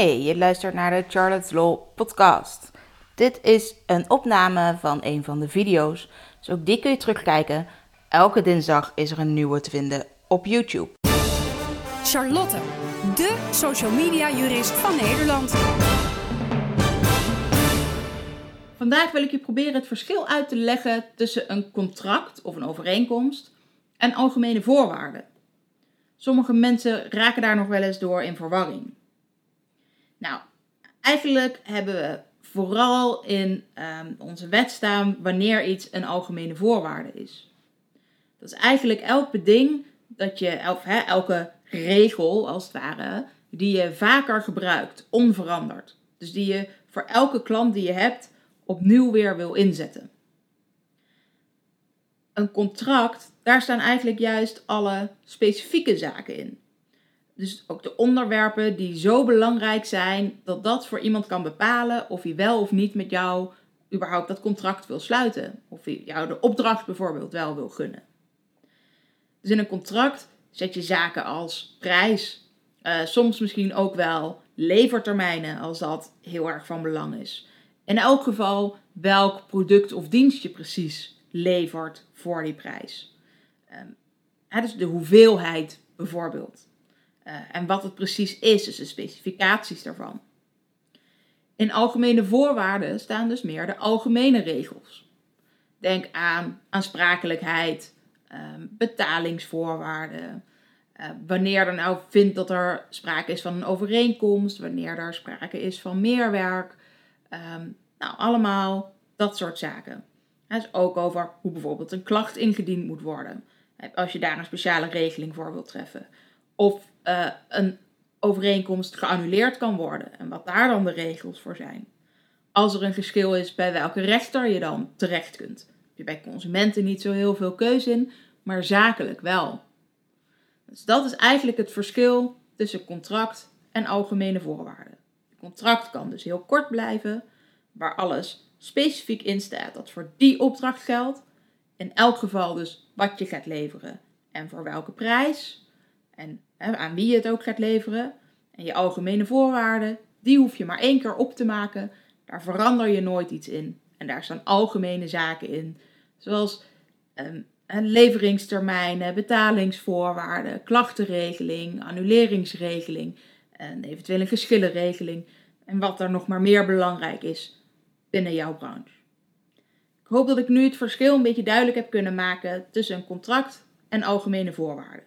Hey, je luistert naar de Charlotte's Law podcast. Dit is een opname van een van de video's, dus ook die kun je terugkijken. Elke dinsdag is er een nieuwe te vinden op YouTube. Charlotte, de social media jurist van Nederland. Vandaag wil ik je proberen het verschil uit te leggen tussen een contract of een overeenkomst en algemene voorwaarden. Sommige mensen raken daar nog wel eens door in verwarring. Eigenlijk hebben we vooral in um, onze wet staan wanneer iets een algemene voorwaarde is. Dat is eigenlijk elk beding dat je, of elke regel als het ware, die je vaker gebruikt, onveranderd. Dus die je voor elke klant die je hebt opnieuw weer wil inzetten. Een contract, daar staan eigenlijk juist alle specifieke zaken in. Dus ook de onderwerpen die zo belangrijk zijn dat dat voor iemand kan bepalen of hij wel of niet met jou überhaupt dat contract wil sluiten. Of hij jou de opdracht bijvoorbeeld wel wil gunnen. Dus in een contract zet je zaken als prijs, uh, soms misschien ook wel levertermijnen als dat heel erg van belang is. In elk geval welk product of dienst je precies levert voor die prijs. Um, dus de hoeveelheid bijvoorbeeld. Uh, en wat het precies is, dus de specificaties daarvan. In algemene voorwaarden staan dus meer de algemene regels. Denk aan aansprakelijkheid, um, betalingsvoorwaarden. Uh, wanneer er nou vindt dat er sprake is van een overeenkomst, wanneer er sprake is van meerwerk. Um, nou, allemaal dat soort zaken. Het is ook over hoe bijvoorbeeld een klacht ingediend moet worden. Als je daar een speciale regeling voor wilt treffen. Of uh, een overeenkomst geannuleerd kan worden en wat daar dan de regels voor zijn. Als er een geschil is bij welke rechter je dan terecht kunt. Heb je bij consumenten niet zo heel veel keuze in, maar zakelijk wel. Dus dat is eigenlijk het verschil tussen contract en algemene voorwaarden. Het contract kan dus heel kort blijven, waar alles specifiek in staat dat voor die opdracht geldt. In elk geval dus wat je gaat leveren en voor welke prijs en aan wie je het ook gaat leveren. En je algemene voorwaarden, die hoef je maar één keer op te maken. Daar verander je nooit iets in. En daar staan algemene zaken in, zoals um, leveringstermijnen, betalingsvoorwaarden, klachtenregeling, annuleringsregeling, en eventueel een geschillenregeling. En wat er nog maar meer belangrijk is binnen jouw branche. Ik hoop dat ik nu het verschil een beetje duidelijk heb kunnen maken tussen een contract en algemene voorwaarden.